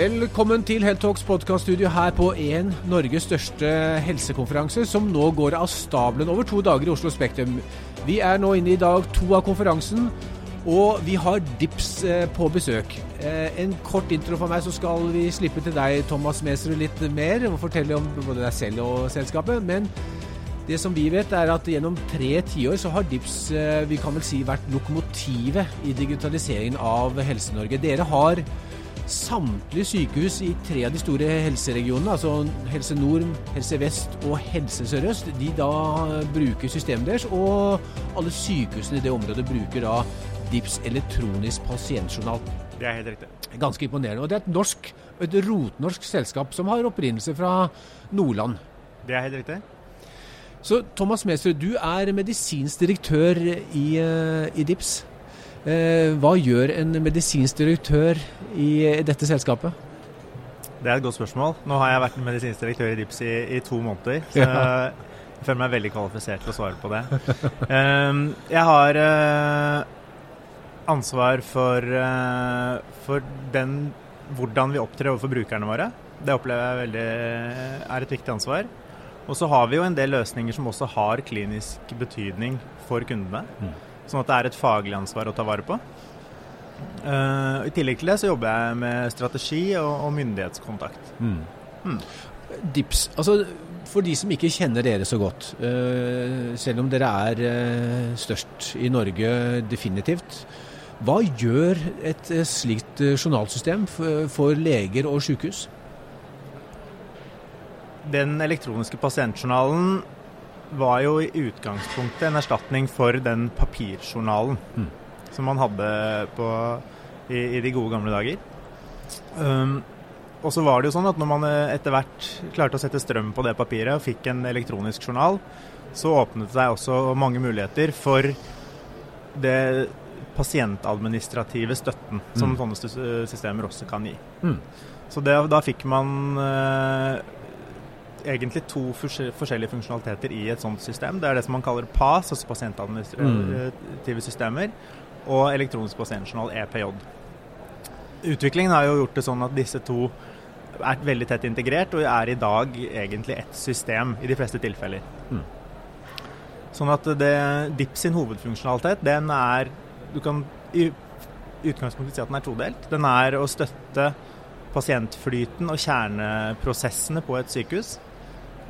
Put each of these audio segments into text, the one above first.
Velkommen til Heltalks podkaststudio her på en Norges største helsekonferanse, som nå går av stabelen over to dager i Oslo Spektrum. Vi er nå inne i dag to av konferansen, og vi har DIPS eh, på besøk. Eh, en kort intro for meg, så skal vi slippe til deg, Thomas Mesrud, litt mer og fortelle om både deg selv og selskapet. Men det som vi vet, er at gjennom tre tiår så har DIPS eh, vi kan vel si, vært lokomotivet i digitaliseringen av Helse-Norge. Dere har samtlige sykehus i tre av de store helseregionene, altså Helse Nord, Helse Vest og Helse Sør-Øst, de da bruker systemet deres. Og alle sykehusene i det området bruker da DIPS elektronisk pasientjournal. Det er helt riktig. Ganske imponerende. Og det er et norsk, et rotnorsk selskap som har opprinnelse fra Nordland. Det er helt riktig. Så Thomas Mesrud, du er medisinsk direktør i, eh, i DIPS. Eh, hva gjør en medisinsk direktør i dette selskapet? Det er et godt spørsmål. Nå har jeg vært medisinsk direktør i DIPS i, i to måneder. Så ja. jeg føler meg veldig kvalifisert til å svare på det. um, jeg har uh, ansvar for, uh, for den, hvordan vi opptrer overfor brukerne våre. Det opplever jeg veldig, er et viktig ansvar. Og så har vi jo en del løsninger som også har klinisk betydning for kundene. Mm. Sånn at det er et faglig ansvar å ta vare på. Uh, I tillegg til det så jobber jeg med strategi og, og myndighetskontakt. Mm. Mm. DIPS, altså for de som ikke kjenner dere så godt, uh, selv om dere er uh, størst i Norge definitivt, hva gjør et slikt journalsystem for, for leger og sykehus? Den elektroniske pasientjournalen var jo i utgangspunktet en erstatning for den papirjournalen mm. som man hadde på, i, i, de gode gamle dager. Um, og så var det jo sånn at når man eh, etter hvert klarte å sette strøm på det papiret og fikk en elektronisk journal, så åpnet det seg også mange muligheter for det pasientadministrative støtten mm. som sånne systemer også kan gi. Mm. Så det, da fikk man uh, egentlig to forskjellige funksjonaliteter i et sånt system. Det er det som man kaller PAS, altså pasientadministrative systemer, og elektronisk pasientjournal, EPJ. Utviklingen har jo gjort det sånn at disse to er veldig tett integrert, og er i dag egentlig ett system i de fleste tilfeller. Mm. Sånn at det, DIP sin hovedfunksjonalitet, den er Du kan i utgangspunktet si at den er todelt. Den er å støtte pasientflyten og kjerneprosessene på et sykehus.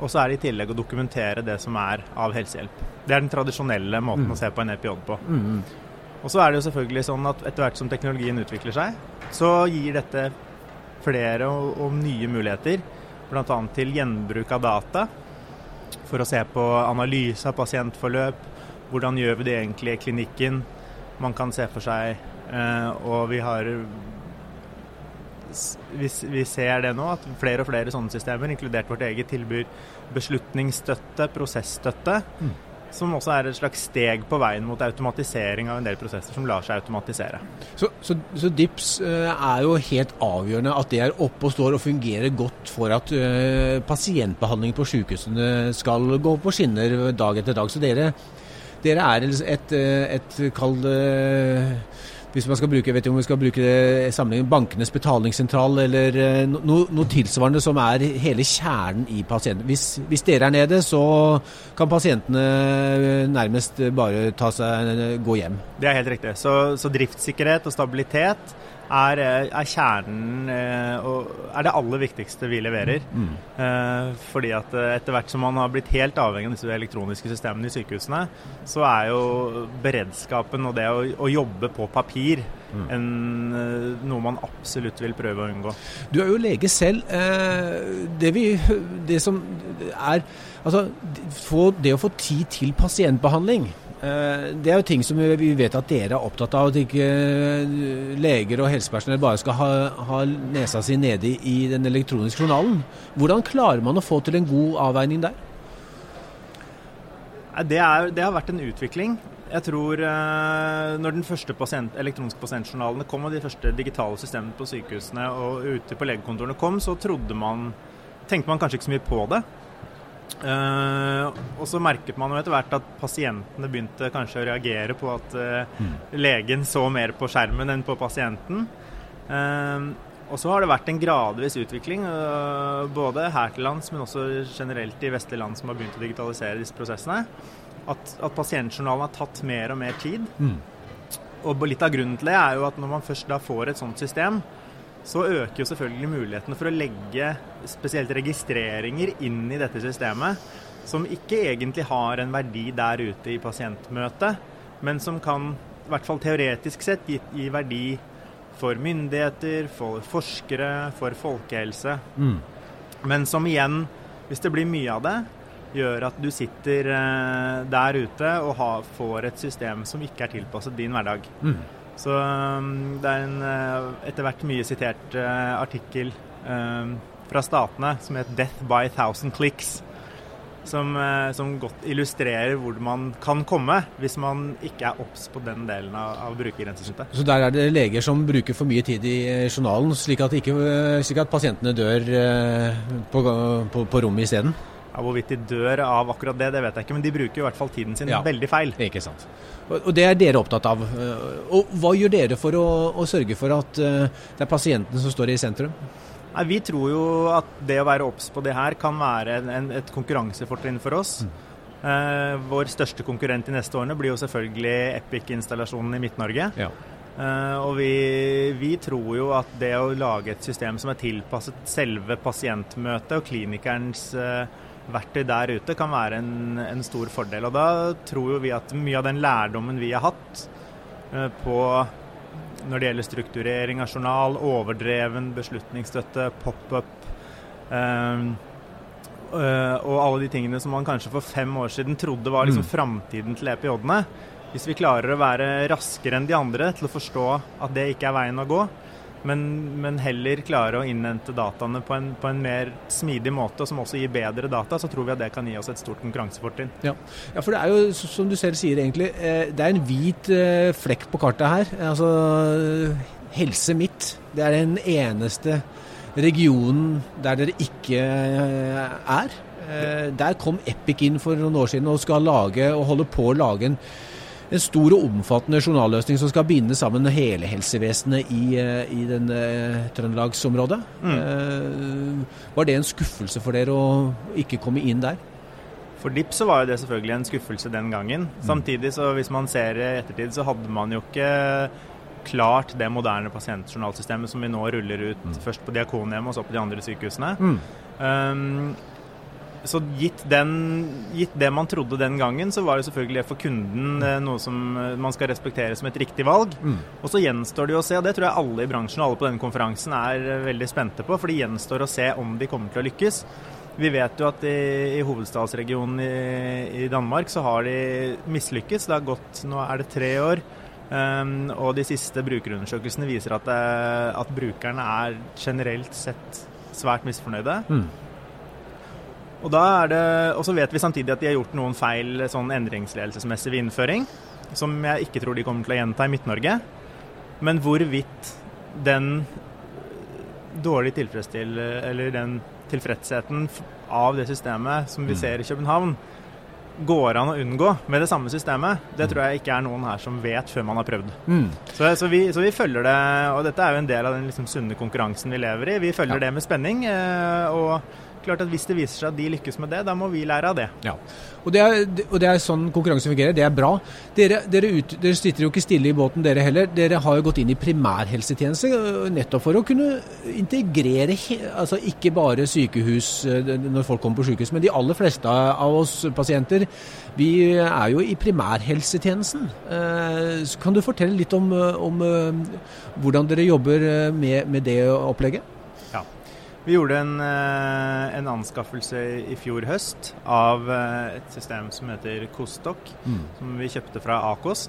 Og så er det i tillegg å dokumentere det som er av helsehjelp. Det er den tradisjonelle måten mm. å se på en EPJ på. Mm. Og så er det jo selvfølgelig sånn at etter hvert som teknologien utvikler seg, så gir dette flere og, og nye muligheter. Bl.a. til gjenbruk av data for å se på analyse av pasientforløp. Hvordan gjør vi det egentlig i klinikken? Man kan se for seg eh, Og vi har vi, vi, ser det nå, at flere og flere sånne systemer, inkludert vårt eget, tilbyr beslutningsstøtte, prosessstøtte. Mm. Som også er et slags steg på veien mot automatisering av en del prosesser som lar seg automatisere. Så, så, så DIPS uh, er jo helt avgjørende at det er oppe og står og fungerer godt for at uh, pasientbehandling på sykehusene skal gå på skinner dag etter dag. Så dere, dere er et, et, et kall hvis man skal bruke vet ikke om vi skal bruke det sammenligning bankenes betalingssentral eller eh, noe, noe, tilsvarende som er hele kjernen i pasienten. Hvis, hvis, dere er nede, så kan pasientene nærmest bare seg, gå hjem. Det er helt riktig. Så, så driftssikkerhet og stabilitet er, eh, er, kjernen eh, og er det aller viktigste vi leverer. Mm. Eh, fordi at etter hvert som man har blitt helt avhengig av disse elektroniske systemene i sykehusene, så er jo beredskapen og det å, å jobbe på papir mm. en, noe man absolutt vil prøve å unngå. Du er jo lege selv. Det, vi, det som er Altså, det å få tid til pasientbehandling Eh, det er jo ting som vi vet at dere er opptatt av, at ikke eh, leger og helsepersonell bare skal ha, ha nesa si nede i den elektroniske journalen. Hvordan klarer man å få til en god avveining der? Det, er, det har vært en utvikling. Jeg tror eh, når den første pasient, elektroniske pasientjournalene kom, og de første digitale systemene på sykehusene og ute på legekontorene kom, så man, tenkte man kanskje ikke så mye på det. Uh, og så merket man jo etter hvert at pasientene begynte kanskje å reagere på at uh, mm. legen så mer på skjermen enn på pasienten. Uh, og så har det vært en gradvis utvikling, både her til lands, men også generelt i vestlige land som har begynt å digitalisere disse prosessene. At, at pasientjournalen har tatt mer og mer tid. Mm. Og litt av grunnen til det er jo at når man først da får et sånt system, så øker jo selvfølgelig mulighetene for å legge spesielt registreringer inn i dette systemet, som ikke egentlig har en verdi der ute i pasientmøtet, men som kan, i hvert fall teoretisk sett, gi, gi verdi for myndigheter, for forskere, for folkehelse. Mm. Men som igjen, hvis det blir mye av det, gjør at du sitter eh, der ute og har, får et system som ikke er tilpasset din hverdag. Mm. Så um, det er en eh, etter hvert mye sitert eh, artikkel eh, fra statene som het 'Death by Thousand Clicks'. Som, eh, som godt illustrerer hvor man kan komme hvis man ikke er obs på den delen av, av brukergrensesnittet. Så der er det leger som bruker for mye tid i journalen, slik at, ikke, slik at pasientene dør på, på, på rommet isteden? Ja, hvorvidt de dør av akkurat det, det vet jeg ikke, men de bruker i hvert fall tiden sin Ja. veldig feil. Ikke sant. Og, det er dere opptatt av. Eh, Og hva gjør dere for å, å sørge for at eh, det er pasientene som står i sentrum? Nei, vi tror jo at det å være obs på det her kan være en, et konkurransefortrinn for oss. Eh, vår største konkurrent de neste årene blir jo selvfølgelig Epic-installasjonen i Midt-Norge. Ja. Eh, og vi, vi tror jo at det å lage et system som er tilpasset selve pasientmøtet og klinikerens eh, verktøy der ute, kan være en, en stor fordel. Og da tror jo vi at mye av den lærdommen vi har hatt eh, på når det gjelder strukturering av journal, overdreven beslutningsstøtte, pop-up eh, og alle de tingene som man kanskje for fem år siden trodde var liksom Mm. framtiden til EPJ-ene. Hvis vi klarer å være raskere enn de andre til å forstå at det ikke er veien å gå, men, men heller klare å innhente dataene på en, på en mer smidig måte, som også gir bedre data, så tror vi at det kan gi oss et stort konkurransefortrinn. Ja. ja, for det er jo, som du selv sier egentlig, eh, det er en hvit eh, flekk på kartet her. Altså, Helse Midt, det er den eneste regionen der dere ikke eh, er. Der kom Epic inn for noen år siden og skal lage, og holde på å lage en, en stor og omfattende journalløsning som skal binde sammen hele helsevesenet i, eh, i den, eh, Trøndelagsområdet. Mm. Var det en skuffelse for dere å ikke komme inn der? For DIP så var jo det selvfølgelig en skuffelse den gangen. Samtidig så hvis man ser i ettertid, så hadde man jo ikke klart det moderne pasientjournalsystemet som vi nå ruller ut først på Diakonhjemmet og så på de andre sykehusene. Um, så gitt, den, gitt det man trodde den gangen, så var det selvfølgelig for kunden eh, noe som eh, man skal respektere som et riktig valg. Og så gjenstår det jo å se, og det tror jeg alle i bransjen og alle på denne konferansen er eh, veldig spente på, for det gjenstår å se om de kommer til å lykkes. Vi vet jo at i, i hovedstadsregionen i, i Danmark så har de mislykkes. Det har gått, nå er det tre år. Um, og de siste brukerundersøkelsene viser at, at brukerne er generelt sett svært misfornøyde. Og, da er det, og så vet vi samtidig at de har gjort noen feil sånn endringsledelsesmessig ved innføring, som jeg ikke tror de kommer til å gjenta i Midt-Norge. Men hvorvidt den dårlige tilfredsstill... Eller den tilfredsheten av det systemet som vi ser i København, går an å unngå med det samme systemet, det tror jeg ikke er noen her som vet før man har prøvd. Mm. Så, så, vi, så vi følger det, og dette er jo en del av den liksom sunne konkurransen vi lever i. Vi følger Ja. det med spenning. eh, og klart at hvis det viser seg at de lykkes med det, da må vi lære av det. Ja. Og det, er, og det er sånn konkurranse fungerer. Det er bra. Dere, dere, ut, dere sitter jo ikke stille i båten, dere heller. Dere har jo gått inn i primærhelsetjeneste øh, nettopp for å kunne integrere altså ikke bare sykehus øh, når folk kommer på sykehus, men de aller fleste av oss pasienter. Vi er jo i primærhelsetjenesten. Eh, så Kan du fortelle litt om, øh, om øh, hvordan dere jobber øh, med, med det opplegget? Vi gjorde en, eh, en anskaffelse i fjor høst av eh, et system som heter Kostok, som vi kjøpte fra Akos.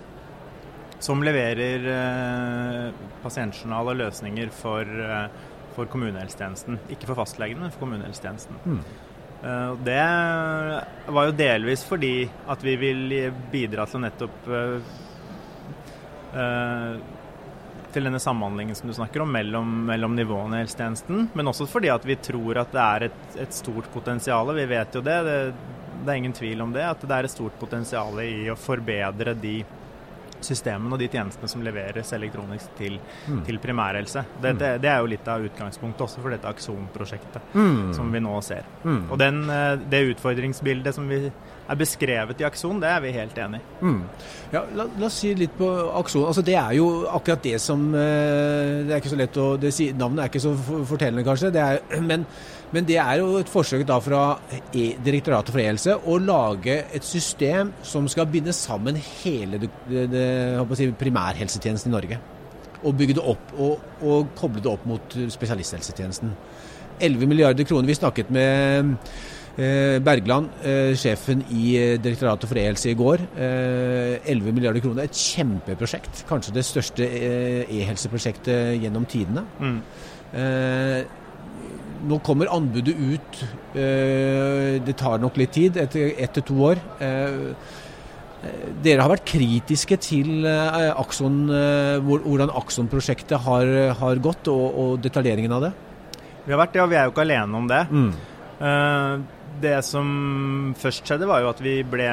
Som leverer eh, pasientjournal og løsninger for, eh, for kommunehelsetjenesten. Ikke for fastlegen, men for kommunehelsetjenesten. Mm. det var jo delvis fordi at vi vil bidra til å nettopp eh, eh, til denne samhandlingen som du snakker om mellom, mellom nivåene i helsetjenesten. Men også fordi at vi tror at det er et, et stort potensial. Vi vet jo det, det, det er ingen tvil om det. At det er et stort potensial i å forbedre de systemene og de tjenestene som leveres elektronisk til, mm. til primærhelse. Det, det, det, er jo litt av utgangspunktet også for dette Akson-prosjektet mm. som vi nå ser. Mm. Og den, eh, det utfordringsbildet som vi er beskrevet i Akson, det er vi helt enig i. Mm. Ja, la, la, oss si litt på Akson. Altså, det er jo akkurat det som eh, Det er ikke så lett å det, Navnet er ikke så fortellende, kanskje. Det er, men men det er jo et forsøk da fra e Direktoratet for e-helse å lage et system som skal binde sammen hele det, det, si, primærhelsetjenesten i Norge. Og bygge det opp og, og, koble det opp mot spesialisthelsetjenesten. 11 milliarder kroner. Vi snakket med eh, Bergland, eh, sjefen i eh, Direktoratet for e-helse i går. 11 eh, milliarder kroner. Et kjempeprosjekt. Kanskje det største eh, e-helseprosjektet gjennom tidene. Mm. Eh, nå kommer anbudet ut. Eh, det tar nok litt tid, etter ett til to år. Eh, dere har vært kritiske til eh, Akson, hvordan Akson-prosjektet har, har, gått, og, og, detaljeringen av det? Vi har vært det, og vi er jo ikke alene om det. Mm. Det som først skjedde, var jo at vi ble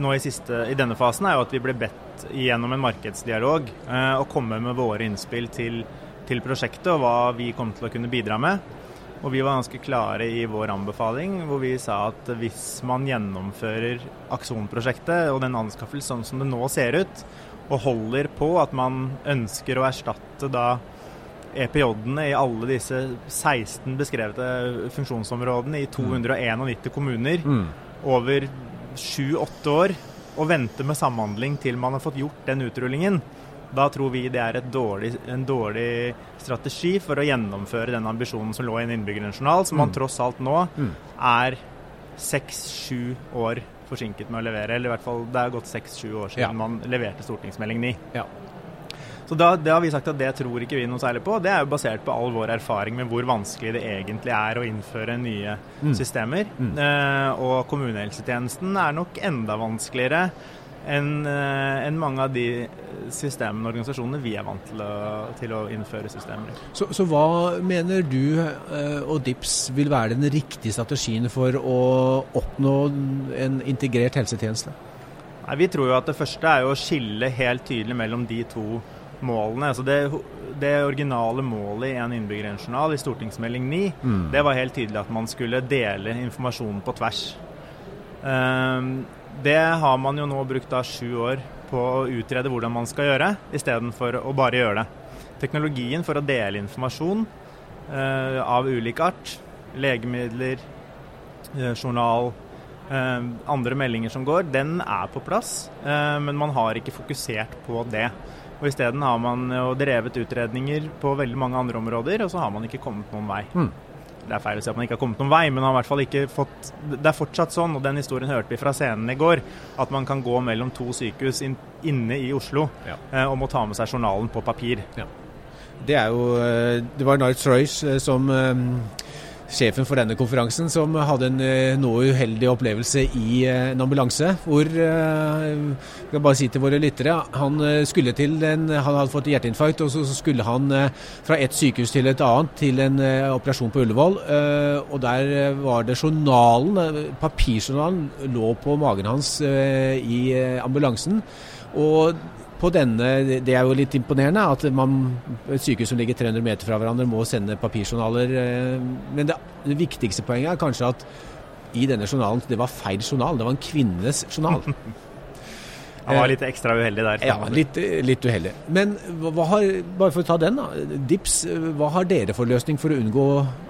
nå i, siste, i denne fasen er jo at vi ble bedt gjennom en markedsdialog å komme med våre innspill til, til prosjektet og hva vi kom til å kunne bidra med. Og vi var ganske klare i vår anbefaling, hvor vi sa at hvis man gjennomfører Akson-prosjektet og den anskaffelsen sånn som det nå ser ut, og holder på at man ønsker å erstatte da EPJ-ene i alle disse 16 beskrevne funksjonsområdene i 291 kommuner mm. over 7-8 år, og vente med samhandling til man har fått gjort den utrullingen, da tror vi det er dårlig, en dårlig strategi for å gjennomføre den ambisjonen som lå i en innbyggerjournal, som man mm. tross alt nå mm. er seks-sju år forsinket med å levere. Eller i hvert fall det er gått seks-sju år siden ja. man leverte stortingsmelding 9. Ja. Så da, det har vi sagt at det tror ikke vi noe særlig på. Det er jo basert på all vår erfaring med hvor vanskelig det egentlig er å innføre nye mm. systemer. Mm. Eh, og kommunehelsetjenesten er nok enda vanskeligere enn eh, en mange av de systemene og organisasjonene vi er vant til å, til å innføre systemer. Så, så, hva mener du eh, og DIPS vil være den riktige strategien for å oppnå en integrert helsetjeneste? Nei, vi tror jo at det første er å skille helt tydelig mellom de to målene. Altså det, det, originale målet i en innbyggerjournal i stortingsmelding 9, mm. det var helt tydelig at man skulle dele informasjonen på tvers. Um, det har man jo nå brukt da sju år på å utrede hvordan man skal gjøre, istedenfor å bare gjøre det. Teknologien for å dele informasjon eh, av ulik art, legemidler, eh, journal, eh, andre meldinger som går, den er på plass, eh, men man har ikke fokusert på det. Og Isteden har man jo drevet utredninger på veldig mange andre områder, og så har man ikke kommet noen vei. Mm det er feil å si at man ikke har kommet noen vei, men har i hvert fall ikke fått Det er fortsatt sånn, og den historien hørte vi fra scenen i går, at man kan gå mellom to sykehus in, inne i Oslo ja. eh, og må ta med seg journalen på papir. Ja. Det er jo eh, Det var Nights Royce eh, som sjefen for denne konferansen som hadde en eh, noe uheldig opplevelse i eh, en ambulanse. Hvor eh, Jeg kan bare si til våre lyttere Han skulle til en, han hadde fått hjerteinfarkt, og så skulle han fra et sykehus til et annet til en operasjon på Ullevål. Og der var det journalen, papirjournalen, lå på magen hans i ambulansen. Og på denne, Det er jo litt imponerende at man, et sykehus som ligger 300 meter fra hverandre må sende papirjournaler. Eh, men det, det viktigste poenget er kanskje at i denne journalen det var feil journal. Det var en kvinnes journal. Han var litt ekstra uheldig der. Ja, litt, litt uheldig. Men hva har, bare for å ta den, da. Dips, hva har dere for løsning for å unngå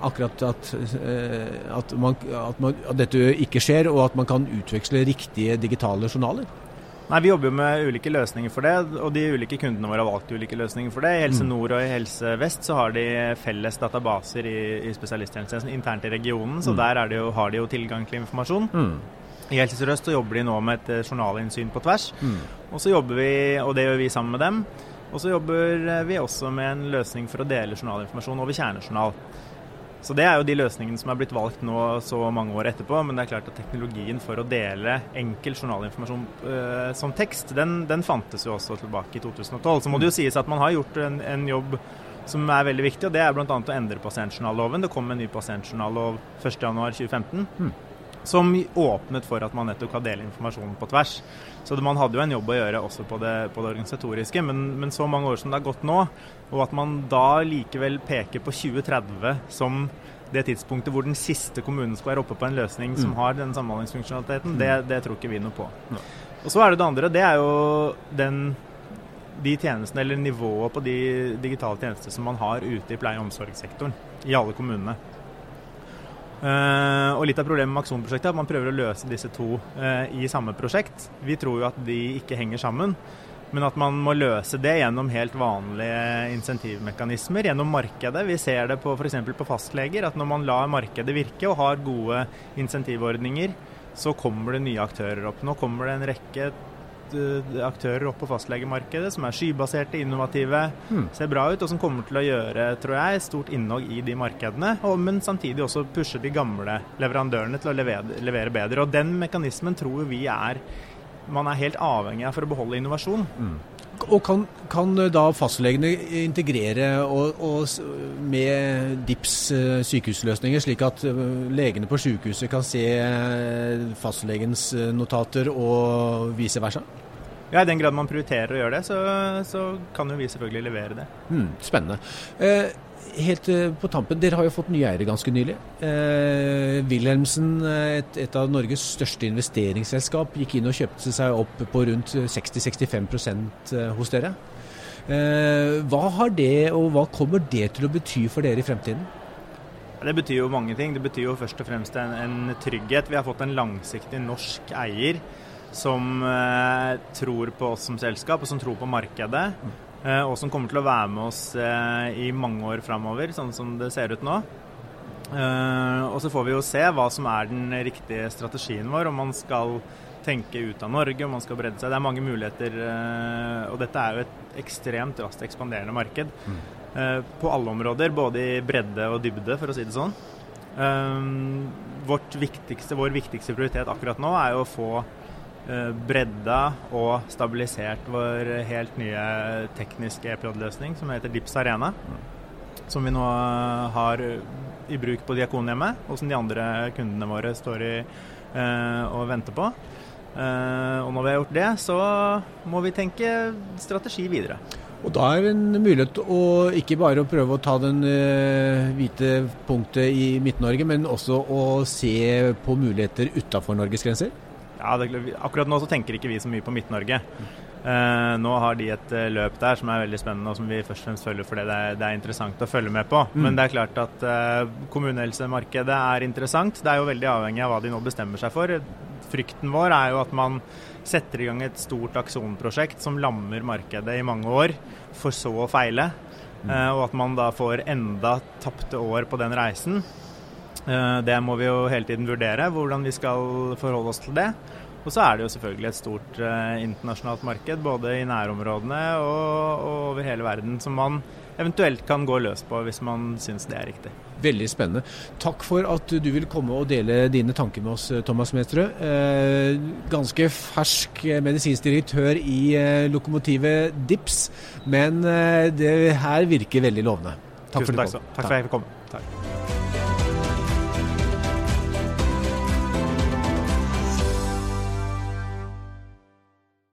akkurat at, eh, at, man, at, man, at dette ikke skjer, og at man kan utveksle riktige digitale journaler? Nei, Vi jobber jo med ulike løsninger for det, og de ulike kundene våre har valgt ulike løsninger for det. I Helse mm. Nord og i Helse Vest så har de felles databaser i, i spesialisthelsetjenesten internt i regionen, så mm. der jo, har de jo tilgang til informasjon. Mm. I Helse Sør-Øst så jobber de nå med et eh, journalinnsyn på tvers. Mm. Og så jobber vi, og det gjør vi sammen med dem. Og så jobber vi også med en løsning for å dele journalinformasjon over kjernejournal. Så Det er jo de løsningene som er blitt valgt nå så mange år etterpå. Men det er klart at teknologien for å dele enkel journalinformasjon uh, som tekst, den, den, fantes jo også tilbake i 2012. Så må det jo sies at man har gjort en, en jobb som er veldig viktig, og det er bl.a. å endre pasientjournalloven. Det kom en ny pasientjournallov 1.1.2015. Mm. Som åpnet for at man nettopp kan dele informasjon på tvers. Så det, man hadde jo en jobb å gjøre også på det, på det organisatoriske, men, men, så mange år som det har gått nå, og at man da likevel peker på 2030 som det tidspunktet hvor den siste kommunen skal være oppe på en løsning som mm. har den samhandlingsfunksjonaliteten, det, mm. det, tror ikke vi noe på. Og så er det det andre. Det er jo den, de tjenestene, eller nivået på de digitale tjenestene som man har ute i pleie- og omsorgssektoren i alle kommunene. Uh, og Litt av problemet med Akson-prosjektet er at man prøver å løse disse to uh, i samme prosjekt. Vi tror jo at de ikke henger sammen, men at man må løse det gjennom helt vanlige insentivmekanismer, gjennom markedet. Vi ser det på f.eks. på fastleger, at når man lar markedet virke og har gode insentivordninger, så kommer det nye aktører opp. Nå kommer det en rekke aktører opp på fastlegemarkedet som er skybaserte, innovative, mm. ser bra ut, og som kommer til å gjøre tror jeg, stort innhogg i de markedene. Og, men samtidig også pusher de gamle leverandørene til å levere, levere bedre. Og Den mekanismen tror vi er man er helt avhengig av for å beholde innovasjon. Mm. Og kan, kan, da fastlegene integrere og, og med DIPS eh, sykehusløsninger, slik at eh, legene på sykehuset kan se eh, fastlegens notater og vice versa? Ja, I den grad man prioriterer å gjøre det, så, så kan jo vi selvfølgelig levere det. Mm, spennende. Eh, helt eh, på tampen, dere har jo fått nye eiere ganske nylig. Eh, Wilhelmsen, et, et, av Norges største investeringsselskap, gikk inn og kjøpte seg opp på rundt 60-65 eh, hos dere. Eh, hva har det, og hva kommer det til å bety for dere i fremtiden? Det betyr jo mange ting. Det betyr jo først og fremst en, en trygghet. Vi har fått en langsiktig norsk eier som eh, tror på oss som selskap, og som tror på markedet. Eh, og som kommer til å være med oss eh, i mange år framover, sånn som det ser ut nå. Eh, og så får vi jo se hva som er den riktige strategien vår, om man skal tenke ut av Norge, om man skal bredde seg. Det er mange muligheter, og dette er jo et ekstremt raskt ekspanderende marked. Mm. På alle områder, både i bredde og dybde, for å si det sånn. Viktigste, vår viktigste prioritet akkurat nå er jo å få Eh, bredda og stabilisert vår helt nye tekniske EPJ-løsning som heter Dips Arena. Som vi nå har i bruk på Diakonhjemmet, og som de andre kundene våre står i eh, og venter på. Eh, og når vi har gjort det, så må vi tenke strategi videre. Og Da er det en mulighet å ikke bare å prøve å ta den hvite punktet i Midt-Norge, men også å se på muligheter utafor Norges grenser? Ja, det, akkurat nå så tenker ikke vi så mye på Midt-Norge. Uh, nå har de et uh, løp der som er veldig spennende, og som vi først og fremst følger fordi det er, det er interessant å følge med på. Mm. Men det er klart at uh, kommunehelsemarkedet er interessant. Det er jo veldig avhengig av hva de nå bestemmer seg for. Frykten vår er jo at man setter i gang et stort aksjonprosjekt som lammer markedet i mange år, for så å feile. Mm. og at man da får enda tapte år på den reisen. Eh, det må vi jo hele tiden vurdere, hvordan vi skal forholde oss til det. Og så er det jo selvfølgelig et stort uh, internasjonalt marked, både i nærområdene og, og, over hele verden, som man eventuelt kan gå løs på hvis man syns det er riktig. Veldig spennende. Takk for at du vil komme og dele dine tanker med oss, Thomas Mesterød. Eh, ganske fersk medisinsk direktør i eh, lokomotivet DIPS, men eh, det her virker veldig lovende. Takk Tusen for takk, takk for at jeg fikk komme. Takk.